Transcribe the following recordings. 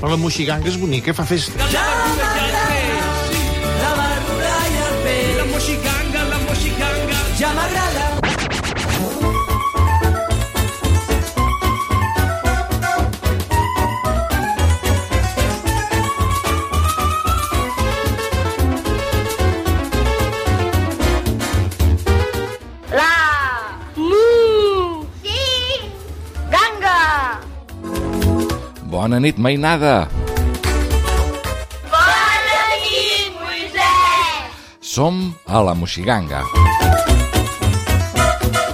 Però la moixiganga és bonica, fa festa. La verdura i el peix. La moixiganga, la moixiganga. Ja m'agrada. Bona nit, mainada! Bona nit, Moisès Som a la Moixiganga.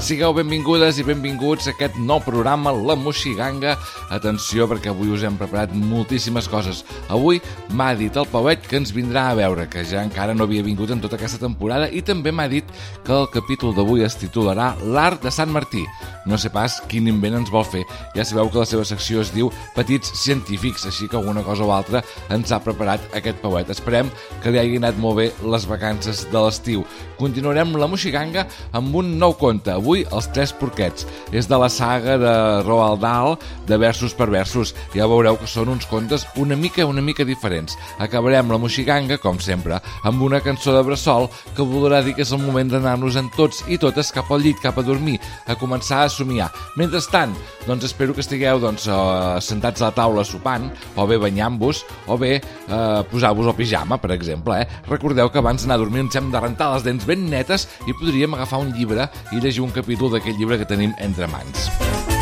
Sigueu benvingudes i benvinguts a aquest nou programa, La Moixiganga. Atenció, perquè avui us hem preparat moltíssimes coses. Avui m'ha dit el Pauet que ens vindrà a veure, que ja encara no havia vingut en tota aquesta temporada, i també m'ha dit que el capítol d'avui es titularà L'art de Sant Martí. No sé pas quin invent ens vol fer. Ja sabeu que la seva secció es diu Petits Científics, així que alguna cosa o altra ens ha preparat aquest Pauet. Esperem que li hagi anat molt bé les vacances de l'estiu. Continuarem la Moixiganga amb un nou conte. Avui, els Tres Porquets. És de la saga de Roald Dahl, de versos per versos. Ja veureu que són uns contes una mica, una mica diferents. Acabarem la Moixiganga, com sempre, amb una cançó de Bressol que voldrà dir que és el moment d'anar-nos en tots i totes cap al llit, cap a dormir, a començar a somiar. Mentrestant, doncs espero que estigueu doncs, eh, sentats a la taula sopant, o bé banyant-vos, o bé eh, posar-vos el pijama, per exemple. Eh? Recordeu que abans d'anar a dormir ens hem de rentar les dents ben netes i podríem agafar un llibre i llegir un capítol d'aquest llibre que tenim entre mans.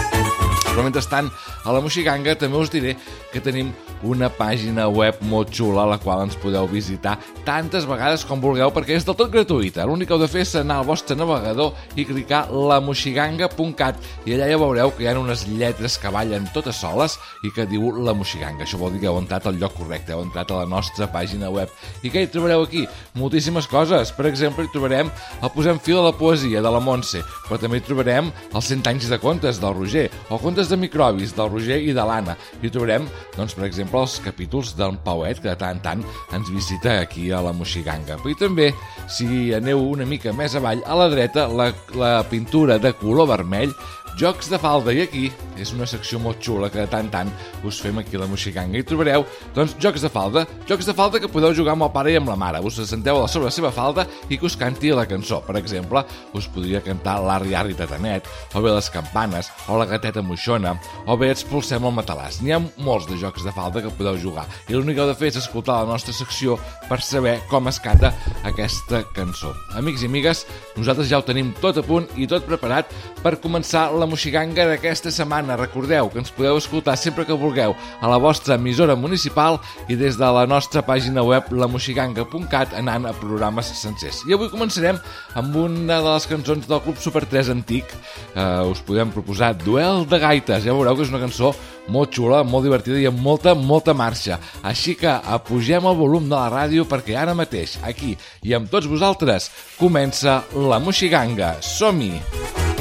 Però mentrestant, a la Moixiganga també us diré que tenim una pàgina web molt xula a la qual ens podeu visitar tantes vegades com vulgueu perquè és del tot gratuïta. L'únic que heu de fer és anar al vostre navegador i clicar lamoxiganga.cat i allà ja veureu que hi ha unes lletres que ballen totes soles i que diu La Moixiganga. Això vol dir que heu entrat al lloc correcte, heu entrat a la nostra pàgina web. I què hi trobareu aquí? Moltíssimes coses. Per exemple, hi trobarem el Posem fil a la poesia de la Montse, però també hi trobarem els 100 anys de contes del Roger, o contes de microbis del Roger i de l'Anna. Hi trobarem, doncs, per exemple, els capítols del Pauet, que de tant en tant ens visita aquí a la Moixiganga. Però i també, si aneu una mica més avall, a la dreta, la, la pintura de color vermell Jocs de falda, i aquí és una secció molt xula que de tant tant us fem aquí a la Moixiganga i trobareu, doncs, jocs de falda, jocs de falda que podeu jugar amb el pare i amb la mare. Us senteu a sobre la seva falda i que us canti la cançó. Per exemple, us podria cantar l'Arri Arri Tatanet, o bé les campanes, o la gateta moixona, o bé expulsem el matalàs. N'hi ha molts de jocs de falda que podeu jugar i l'únic que heu de fer és escoltar la nostra secció per saber com es canta aquesta cançó. Amics i amigues, nosaltres ja ho tenim tot a punt i tot preparat per començar la moixiganga d'aquesta setmana. Recordeu que ens podeu escoltar sempre que vulgueu a la vostra emissora municipal i des de la nostra pàgina web lamoxiganga.cat anant a programes sencers. I avui començarem amb una de les cançons del Club Super 3 antic. Uh, us podem proposar Duel de Gaites. Ja veureu que és una cançó molt xula, molt divertida i amb molta, molta marxa. Així que apugem el volum de la ràdio perquè ara mateix, aquí i amb tots vosaltres, comença la Moixiganga. Som-hi! Atenció!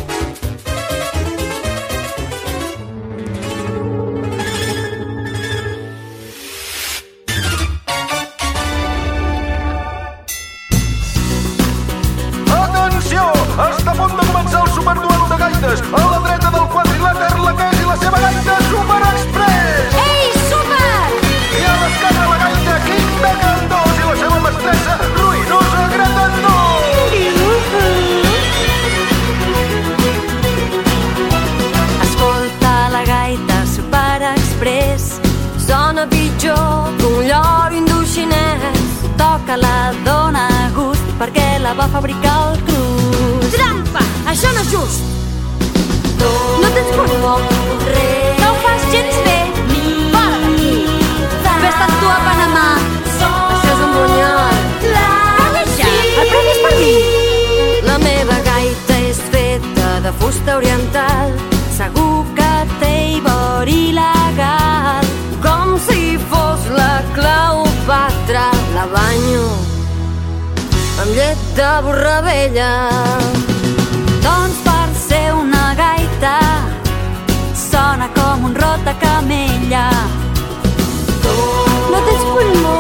De borra vella Doncs per ser una gaita Sona com un rota camella No tens pulmó,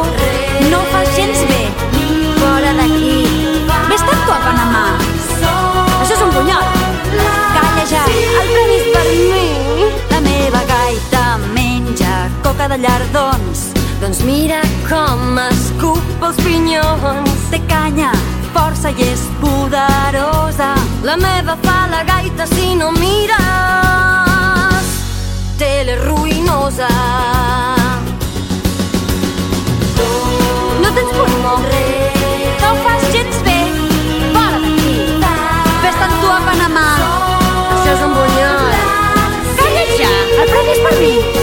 no ho fas gens bé. Fora d'aquí Vés-te'n tu a Panamà Això és un bunyol Calla ja, el premi és per mi. La meva gaita menja coca de llardons. Doncs mira com escup els pinyons. Té canya, força i és poderosa. La meva fa la gaita si no mires. Tele ruïnosa. No tens pulmó. No ho fas gens bé. Fora d'aquí. Vés-te'n tu a Panamà. Això és un bunyol. Calla ja. El premi és per mi.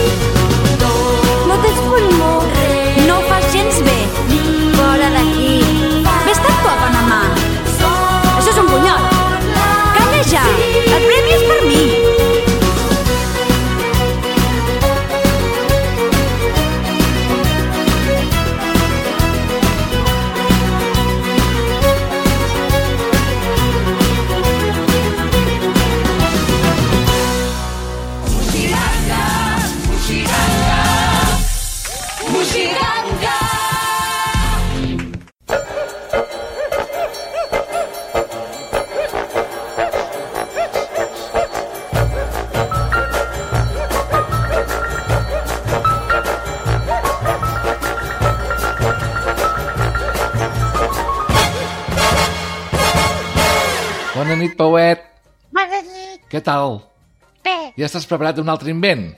Ja estàs preparat un altre invent?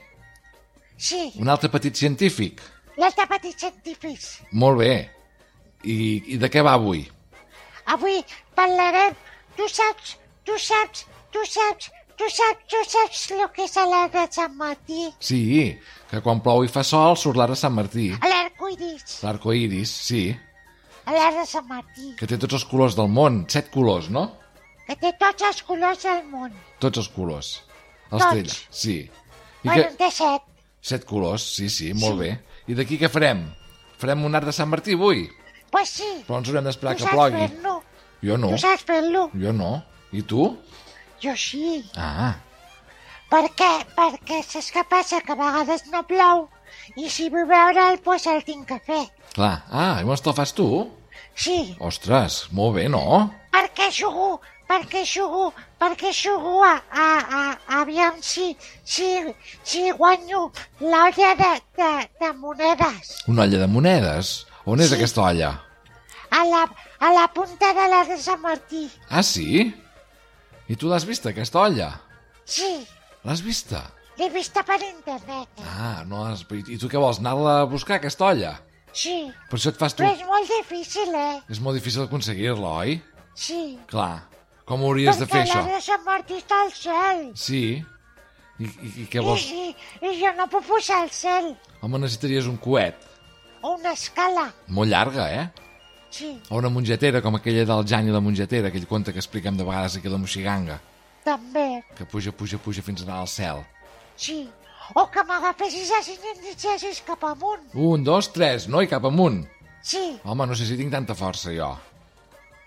sí, Un altre petit científic? les de petits científics. Molt bé. I, I de què va avui? Avui parlarem... Tu saps, tu saps, tu saps, tu saps, tu saps el que és l'arc de Sant Martí? Sí, que quan plou i fa sol surt l'arc de Sant Martí. L'arcoiris, L'arco iris, sí, l'arc de Sant Martí, que té tots els colors del món. Set colors, no? que té tots els colors del món. Tots els colors. Els Tots. allà, sí. I bueno, que... té set. Set colors, sí, sí, molt bé. I d'aquí què farem? Farem un arc de Sant Martí avui? Pues sí, Però ens haurem d'esperar tu que saps plogui. fer-lo. Jo no, Tu saps fer-lo. jo no. I tu? Jo sí. Ah, Per què? Perquè saps què passa? Que a vegades no plou i si vull veure'l, doncs el tinc que fer. clar. Ah, i llavors te'l fas tu? Sí, Ostres, molt bé, no? perquè jugo, perquè jugo, perquè jugo a, a, a, aviam si, si, si guanyo l'olla de, de, de monedes Una olla de monedes? On és Sí. aquesta olla? a la, a la punta de la de Sant Martí. Ah, sí? I tu l'has vista, aquesta olla? Sí, L'has vista? l'he vista per internet. eh? Ah, no has... I tu què vols, anar-la a buscar, aquesta olla? Sí, Per això et fas tu... però és molt difícil, eh? És molt difícil aconseguir-la, oi? Sí, Clar. Com ho hauries de fer, perquè això? de Sant Martí està al cel. Sí. I, i, i què I, vols? i, I jo no puc pujar al cel. Home, necessitaries un coet. O una escala. Molt llarga, eh? Sí, O una mongetera, com aquella del Jan i la mongetera, aquell conte que expliquem de vegades aquí a la Moxiganga, també. que puja, puja, puja fins a anar al cel. Sí. O que m'agafessis així i em cap amunt. Un, dos, tres, no? I cap amunt. Sí, Home, no sé si tinc tanta força, jo.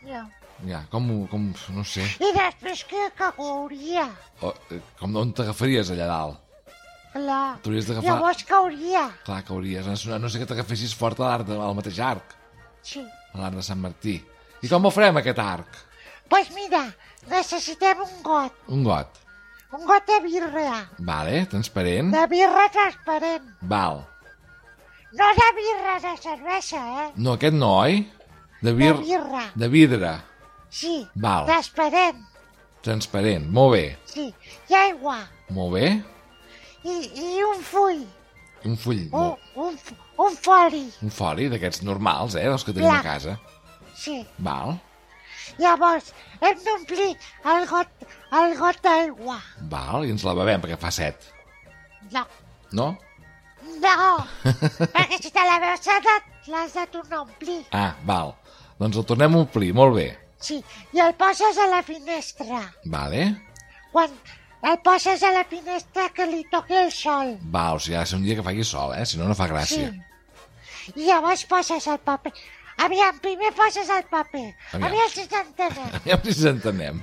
jo. Ja, com, com no sé. I després què cauria? O, eh, com on t'agafaries allà dalt? Clar. T'hauries d'agafar- Llavors cauria. Clar hauries, a no sé que t'agafessis fort a l'arc de- al mateix arc, Sí. a l'arc de Sant Martí. I com ho farem, aquest arc? Doncs pues mira, necessitem un got. Un got. Un got de birra. Vale, transparent. De birra transparent. Val. No de birra de cervesa, eh? No, aquest no, oi? De, vir... De birra. de vidre. Sí. Val. Transparent. Transparent. Molt bé. Sí. I aigua. Molt bé. I, i un full. Un full. Un, Molt... un, un foli. Un foli d'aquests normals, eh? Dels que tenim Clar. a casa. Sí. Val. Llavors, hem d'omplir el got, el got d'aigua. Val, i ens la bevem perquè fa set. No. No? No. perquè si te la veus l'has de tornar a omplir. Ah, val. Doncs el tornem a omplir, molt bé. Sí. I el poses a la finestra. Vale. Quan el poses a la finestra que li toqui el sol. Val, o sigui, ha de ser un dia que faci sol, eh? Si no, no fa gràcia. Sí. I llavors poses el paper. Aviam, primer poses el paper. Aviam. Aviam, si t'entenem. Aviam si ens entenem.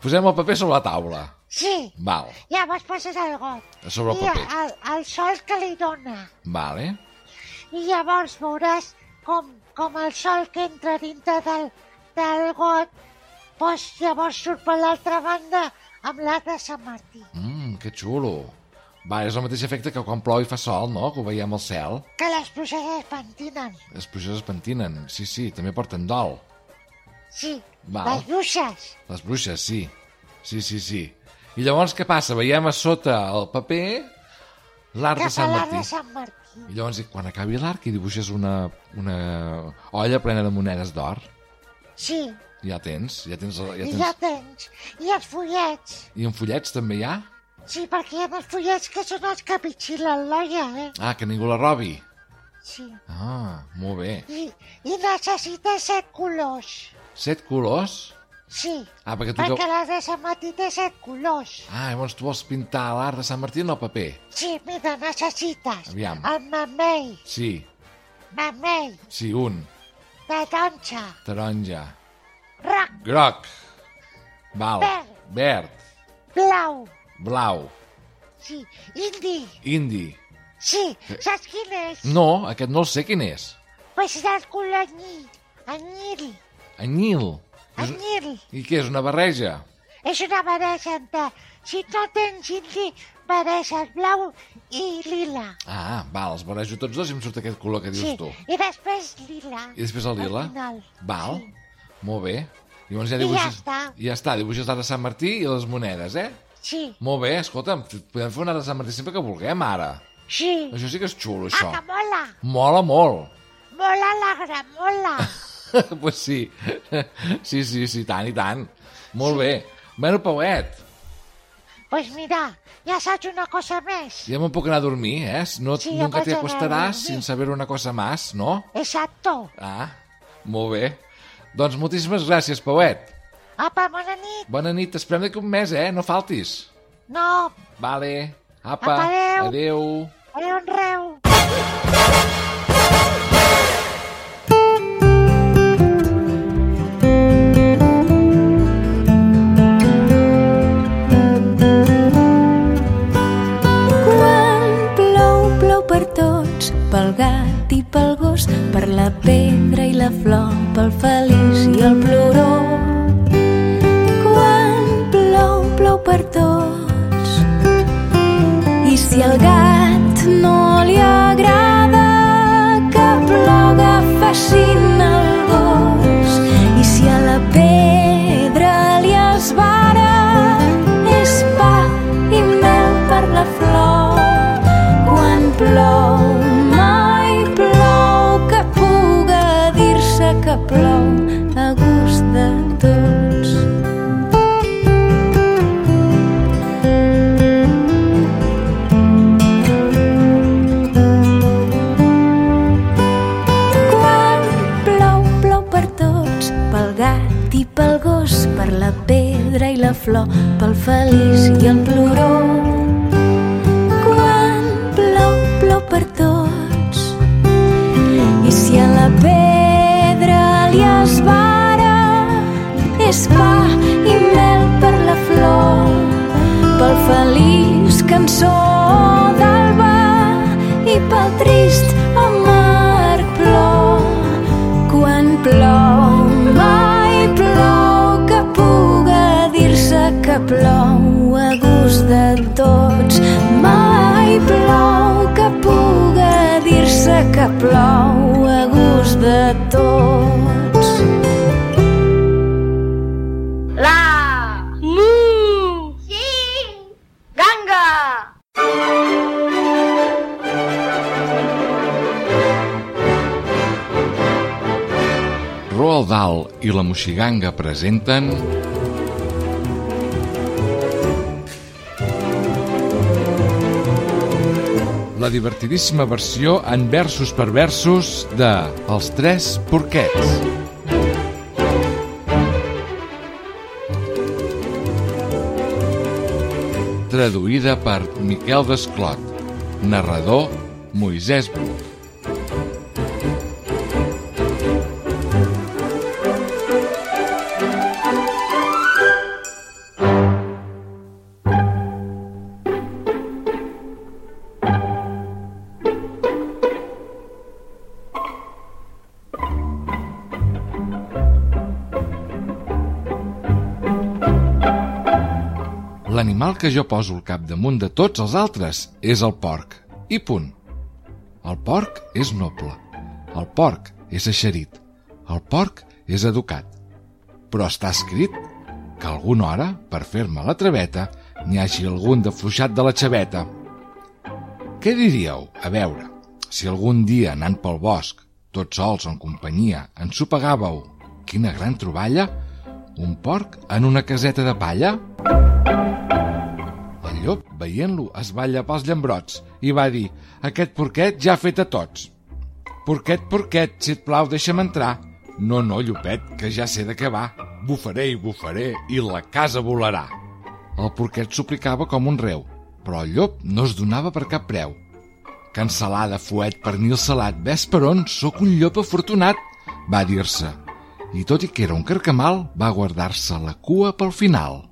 Posem el paper sobre la taula. Sí. Val, Llavors poses el got. sobre el I paper. el, el sol que li dona. Vale. I llavors veuràs com, com el sol que entra dintre del, del got, doncs llavors surt per l'altra banda amb l'arc de Sant Martí. Mmm, que xulo. Va, és el mateix efecte que quan plou i fa sol, no? Que ho veiem al cel. Que les pluges es pentinen. Les pluges es pentinen. Sí, sí, també porten dol. Sí, Val. les bruixes. Les bruixes, sí. Sí, sí, sí. I llavors què passa? Veiem a sota el paper l'art de Sant Martí. de Sant Martí. I llavors, quan acabi l'arc, hi dibuixes una, una olla plena de monedes d'or. Sí, Ja tens, ja tens... Ja i tens... ja tens. I els fullets. I en fullets també hi ha? Sí, perquè hi ha els fullets que són els que pitxilen l'olla, eh? Ah, que ningú la robi. Sí. Ah, molt bé. I, i necessita set colors. Set colors? Sí, Ah, perquè tu... perquè Que... l'art de Sant Martí té set colors. Ah, llavors tu vols pintar l'art de Sant Martí en el paper? Sí, mira, necessites Aviam. el mamell, Sí, mamell, sí, un. taronja, Taronja. roc, Groc. Val. Verd. Verd. blau, Blau. sí, indi, Indi. sí, saps quin és? No, aquest no el sé quin és. Pues del color anyil, anyil, Anyil. És... anyil. I què és, una barreja? És una barreja entre, si no tens indi, barreges blau i lila. Ah, val, els barrejo tots dos i em surt aquest color que dius Sí, tu. i després lila. I després el lila? Al final. Val, Sí. molt bé. Llavors ja I ja dibuixes... està. I ja està, dibuixes l'art de Sant Martí i les monedes, eh? Sí, Molt bé, escolta'm, podem fer un art de Sant Martí sempre que vulguem, ara. sí. Això sí que és xulo, Ah, això. que mola. Mola molt. Mola alegre, mola. pues sí. Sí, sí, sí, tant i tant. Molt bé. Bueno, Pauet, Pues mira, ja saps una cosa més. ja me'n puc anar a dormir, eh? No, Sí, nunca a acostaràs sin saber una cosa más, ¿no? Exacto. Ah, molt bé. Doncs moltíssimes gràcies, Pauet. Apa, bona nit. Bona nit, t'esperem d'aquí un mes, eh? No faltis. No, Vale. Apa, Apa, adeu. adeu. adéu en pel gat i pel gos, per la pedra i la flor, pel feliç i el ploró. Quan plou, plou per tots. I si al gat no li agrada que ploga, fascina el. I si a la pedra li per la flor. Quan plou, la pedra i la flor, pel feliç i el ploró. Quan plou, plou per tots, i si a la pedra li esvara, és pa i mel per la flor, pel feliç cançó d'alba i pel trist tots. Mai plou que puga dir-se que plou a gust de tots. La Mu Ganga Roald Dahl i la Moixiganga presenten... Divertidíssima versió en versos per versos de Els Tres Porquets. Traduïda per Miquel Desclot. Narrador Moisès Bru. Que jo poso al capdamunt de tots els altres és el porc. I punt. El porc és noble. El porc és eixerit. El porc és educat. Però està escrit que alguna hora, per fer-me la traveta, n'hi hagi algun de fluixat de la xaveta. Què diríeu? A veure, si algun dia, anant pel bosc, tots sols en companyia, ensopegàveu, quina gran troballa, un porc en una caseta de palla? El llop, veient-lo, es va llapar els llambrots i va dir «Aquest porquet ja ha fet a tots». «Porquet, porquet, si et plau, deixa'm entrar». «No, no, llopet, que ja sé de què va. Bufaré i bufaré i la casa volarà». El porquet suplicava com un reu, però el llop no es donava per cap preu. Cansalada, fuet, pernil salat, ves per on, sóc un llop afortunat, va dir-se. I tot i que era un carcamal, va guardar-se la cua pel final.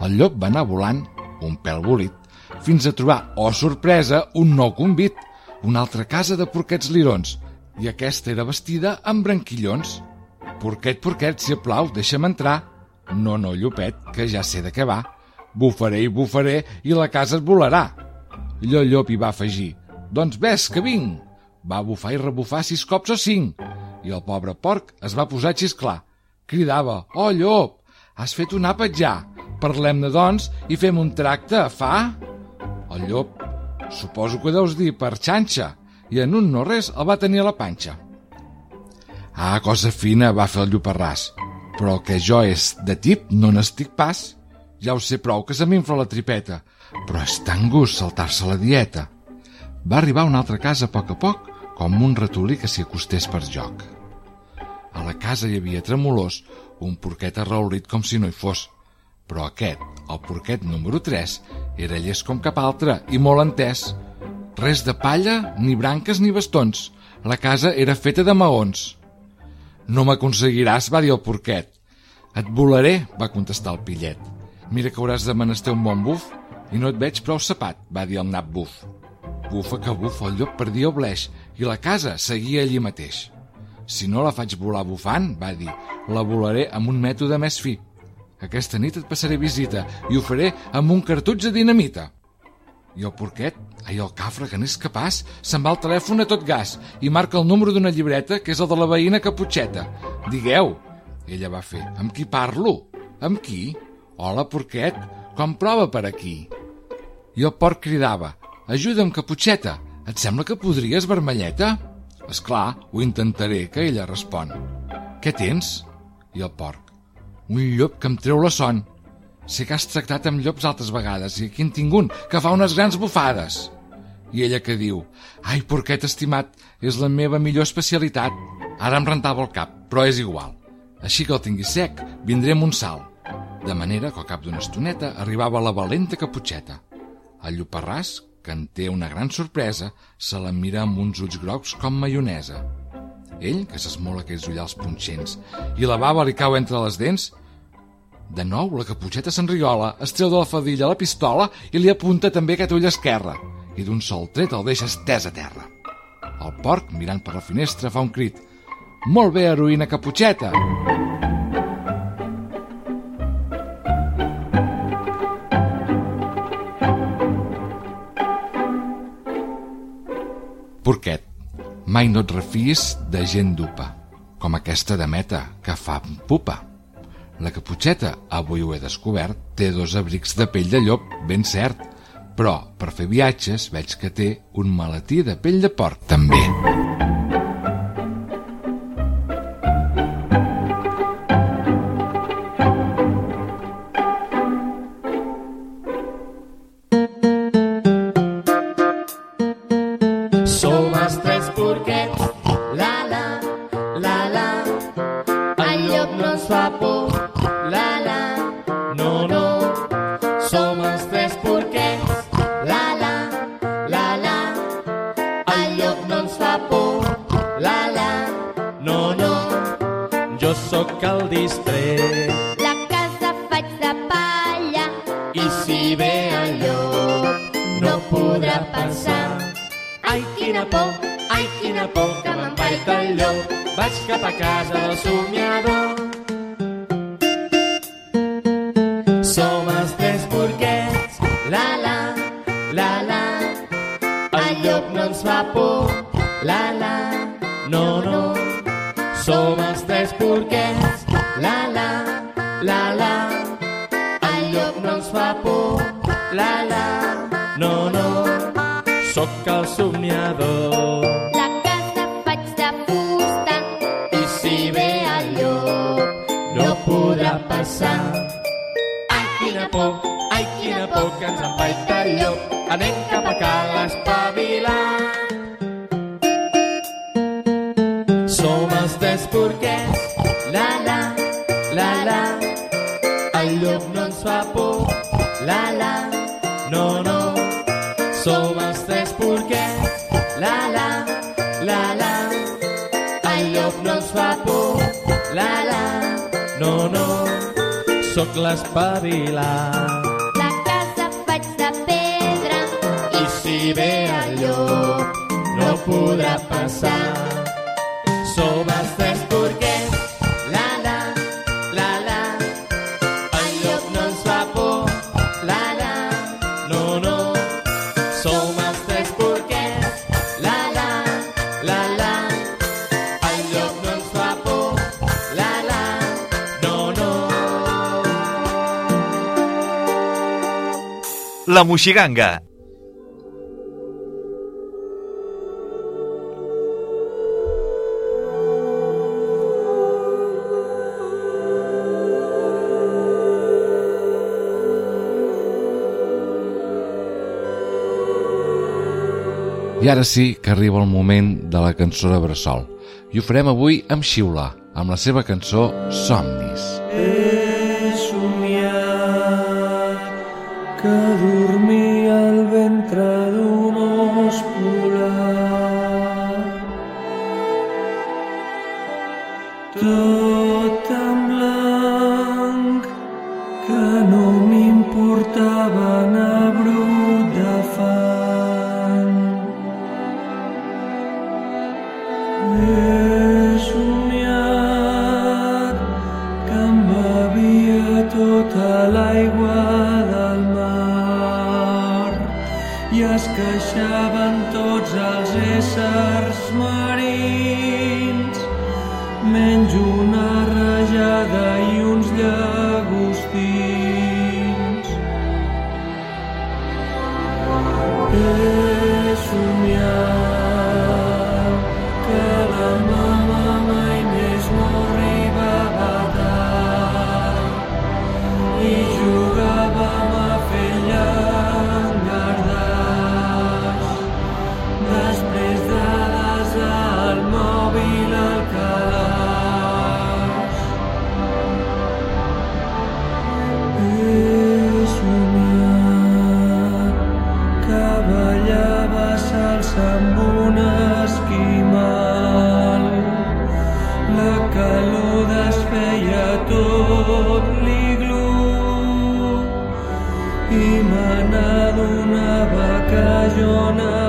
El llop va anar volant, un pèl bolit, fins a trobar, oh sorpresa, un nou convit, una altra casa de porquets lirons, i aquesta era vestida amb branquillons. Porquet, porquet, si plau, deixa'm entrar. No, no, llopet, que ja sé de què va. Bufaré i bufaré i la casa et volarà. I el llop hi va afegir, doncs ves que vinc. Va bufar i rebufar sis cops o cinc. I el pobre porc es va posar a xisclar. Cridava, oh llop, has fet un àpat ja. Parlem-ne, doncs, i fem un tracte, fa? El llop, suposo que deus dir per xanxa, i en un no res el va tenir a la panxa. Ah, cosa fina, va fer el lloparràs, però el que jo és de tip no n'estic pas. Ja ho sé prou que se m'infla la tripeta, però és tan gust saltar-se la dieta. Va arribar a una altra casa a poc a poc, com un ratolí que s'hi acostés per joc. A la casa hi havia tremolós un porquet arraulit com si no hi fos, però aquest, el porquet número 3, era llest com cap altre i molt entès. Res de palla, ni branques ni bastons. La casa era feta de maons. No m'aconseguiràs, va dir el porquet. Et volaré, va contestar el pillet. Mira que hauràs de menester un bon buf i no et veig prou sapat, va dir el nap buf. Bufa que bufa, el llop perdia el bleix i la casa seguia allí mateix. Si no la faig volar bufant, va dir, la volaré amb un mètode més fi. Aquesta nit et passaré visita i ho faré amb un cartutx de dinamita. I el porquet, ai, el cafre, que n'és capaç, se'n va al telèfon a tot gas i marca el número d'una llibreta que és el de la veïna Caputxeta. Digueu, ella va fer, amb qui parlo? Amb qui? Hola, porquet, com prova per aquí? I el porc cridava, ajuda'm, Caputxeta, et sembla que podries, vermelleta? És clar, ho intentaré, que ella respon. Què tens? I el porc. Un llop que em treu la son. Sé que has tractat amb llops altres vegades i aquí en tinc un que fa unes grans bufades. I ella que diu, ai, porquet estimat, és la meva millor especialitat. Ara em rentava el cap, però és igual. Així que el tinguis sec, vindré amb un salt. De manera que al cap d'una estoneta arribava la valenta caputxeta. El lloparràs, que en té una gran sorpresa, se la mira amb uns ulls grocs com maionesa. Ell, que s'esmola aquells ullals punxents, i la bava li cau entre les dents, de nou, la caputxeta s'enriola, es treu de la fadilla la pistola i li apunta també aquest ull esquerre, i d'un sol tret el deixa estès a terra. El porc, mirant per la finestra, fa un crit. Molt bé, heroïna caputxeta! Porquet, mai no et refiïs de gent dupa, com aquesta de meta que fa pupa. La caputxeta, avui ho he descobert, té dos abrics de pell de llop, ben cert, però per fer viatges veig que té un maletí de pell de porc, també. quina por, ai, quina por, que m'empaita el llop. Vaig cap a casa del somiador. Som els tres porquets, la, la, la, la. El llop no ens fa por, la, la, no, no. Som els tres porquets, la, la, la, la. El llop no ens fa por, la, la. Sóc el somniador. La casa faig de fusta, I si ve el llop, no podrà passar. Ai, quina por, ai, quina por que ens empaita el llop. Anem cap a cal espavilar. Som els tres porquets, la la, la la. El llop no ens fa por, la la, no, no. Som els ens fa por, la la, no, no. Sóc l'espavilat. la casa faig de pedra, I si ve el llop, no podrà passar. La Moixiganga. I ara sí que arriba el moment de la cançó de Bressol. I ho farem avui amb Xiula, amb la seva cançó Somnis. He éssers marins menys una rajada i uns llagostins. Jo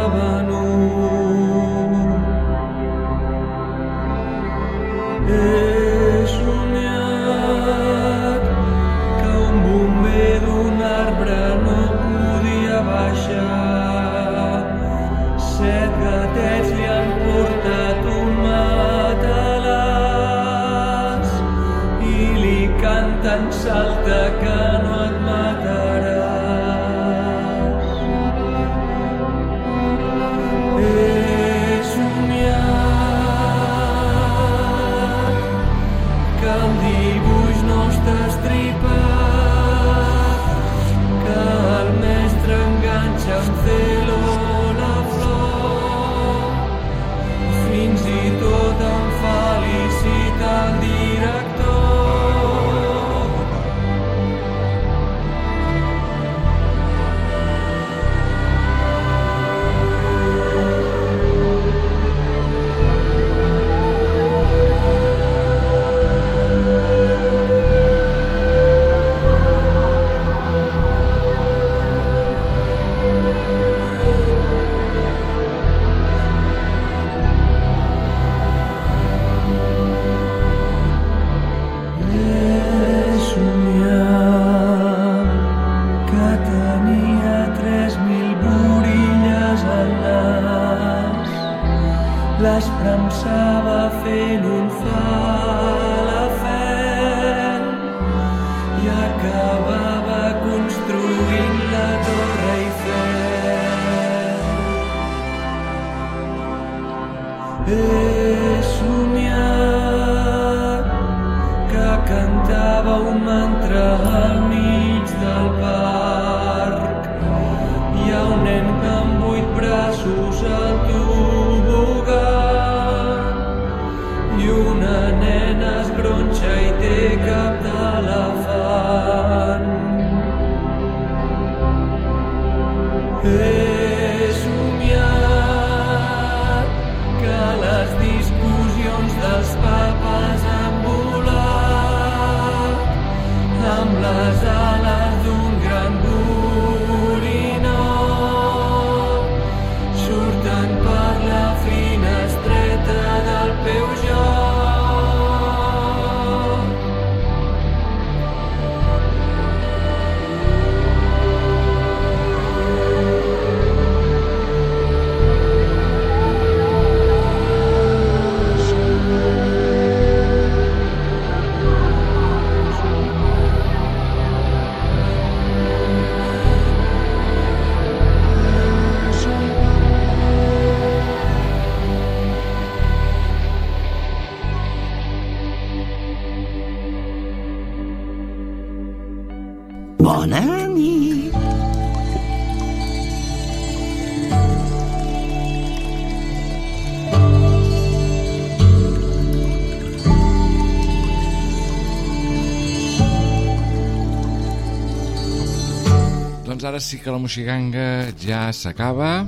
ara sí que la moxiganga ja s'acaba.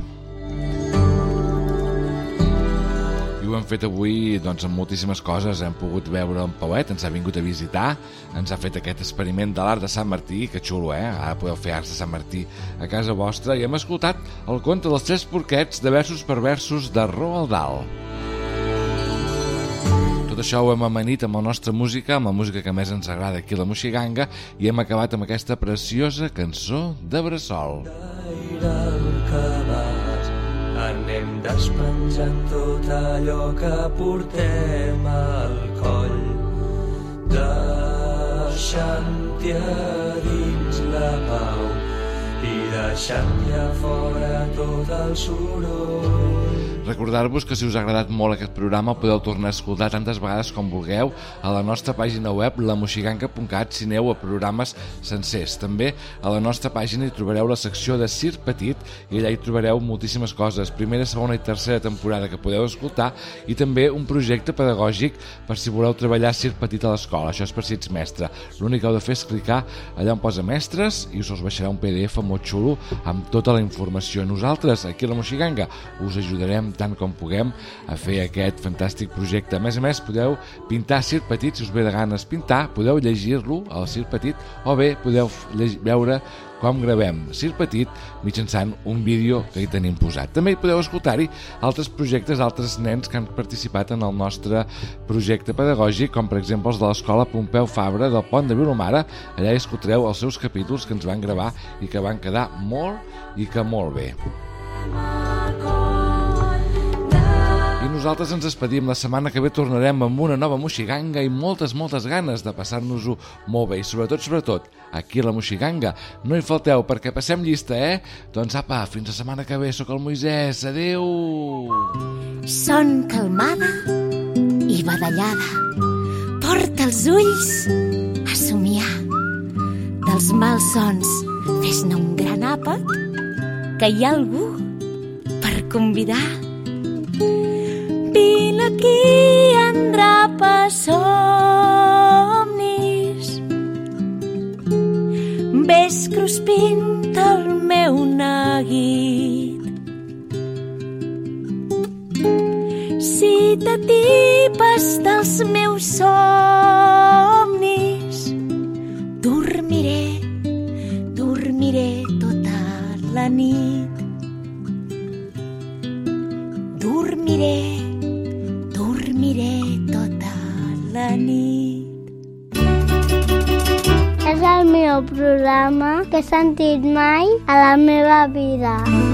I ho hem fet avui doncs, amb moltíssimes coses. Hem pogut veure en Pauet, ens ha vingut a visitar, ens ha fet aquest experiment de l'art de Sant Martí, que xulo, eh? Ara podeu fer arts de Sant Martí a casa vostra. I hem escoltat el conte dels tres porquets de versos per versos de Roald Dahl. Tot això ho hem amanit amb la nostra música, amb la música que més ens agrada aquí la Moxiganga, i hem acabat amb aquesta preciosa cançó de Bressol. Aire al cabàs, anem despenjant tot allò que portem al coll, deixant-hi a dins la pau i deixant-hi a fora tot el soroll. Recordar-vos que si us ha agradat molt aquest programa podeu tornar a escoltar tantes vegades com vulgueu a la nostra pàgina web lamoxiganga.cat si aneu a programes sencers. També a la nostra pàgina hi trobareu la secció de Cir Petit i allà hi trobareu moltíssimes coses, primera, segona i tercera temporada que podeu escoltar i també un projecte pedagògic per si voleu treballar Cir Petit a l'escola. Això és per si ets mestre. L'únic que heu de fer és clicar allà on posa mestres i us us baixarà un PDF molt xulo amb tota la informació. Nosaltres, aquí a la Moxiganga, us ajudarem tant com puguem a fer aquest fantàstic projecte. A més a més, podeu pintar Cir Petit, si us ve de ganes pintar, podeu llegir-lo al Cir Petit o bé podeu veure com gravem Cir Petit mitjançant un vídeo que hi tenim posat. També hi podeu escoltar-hi altres projectes d'altres nens que han participat en el nostre projecte pedagògic, com per exemple els de l'escola Pompeu Fabra del Pont de Vilomara. Allà hi escoltareu els seus capítols que ens van gravar i que van quedar molt i que molt bé. I nosaltres ens despedim. La setmana que ve tornarem amb una nova moxiganga i moltes, moltes ganes de passar-nos-ho molt bé. I sobretot, sobretot, aquí a la moxiganga. No hi falteu perquè passem llista, eh? Doncs apa, fins la setmana que ve. Sóc el Moisès. Adeu! Son calmada i badallada. Porta els ulls a somiar. Dels malsons, fes-ne un gran àpat, que hi ha algú per convidar. Vine aquí, endrapa somnis. Ves cruspint el meu neguit. Si t'atipes dels meus somnis, programa que he sentit mai a la meva vida.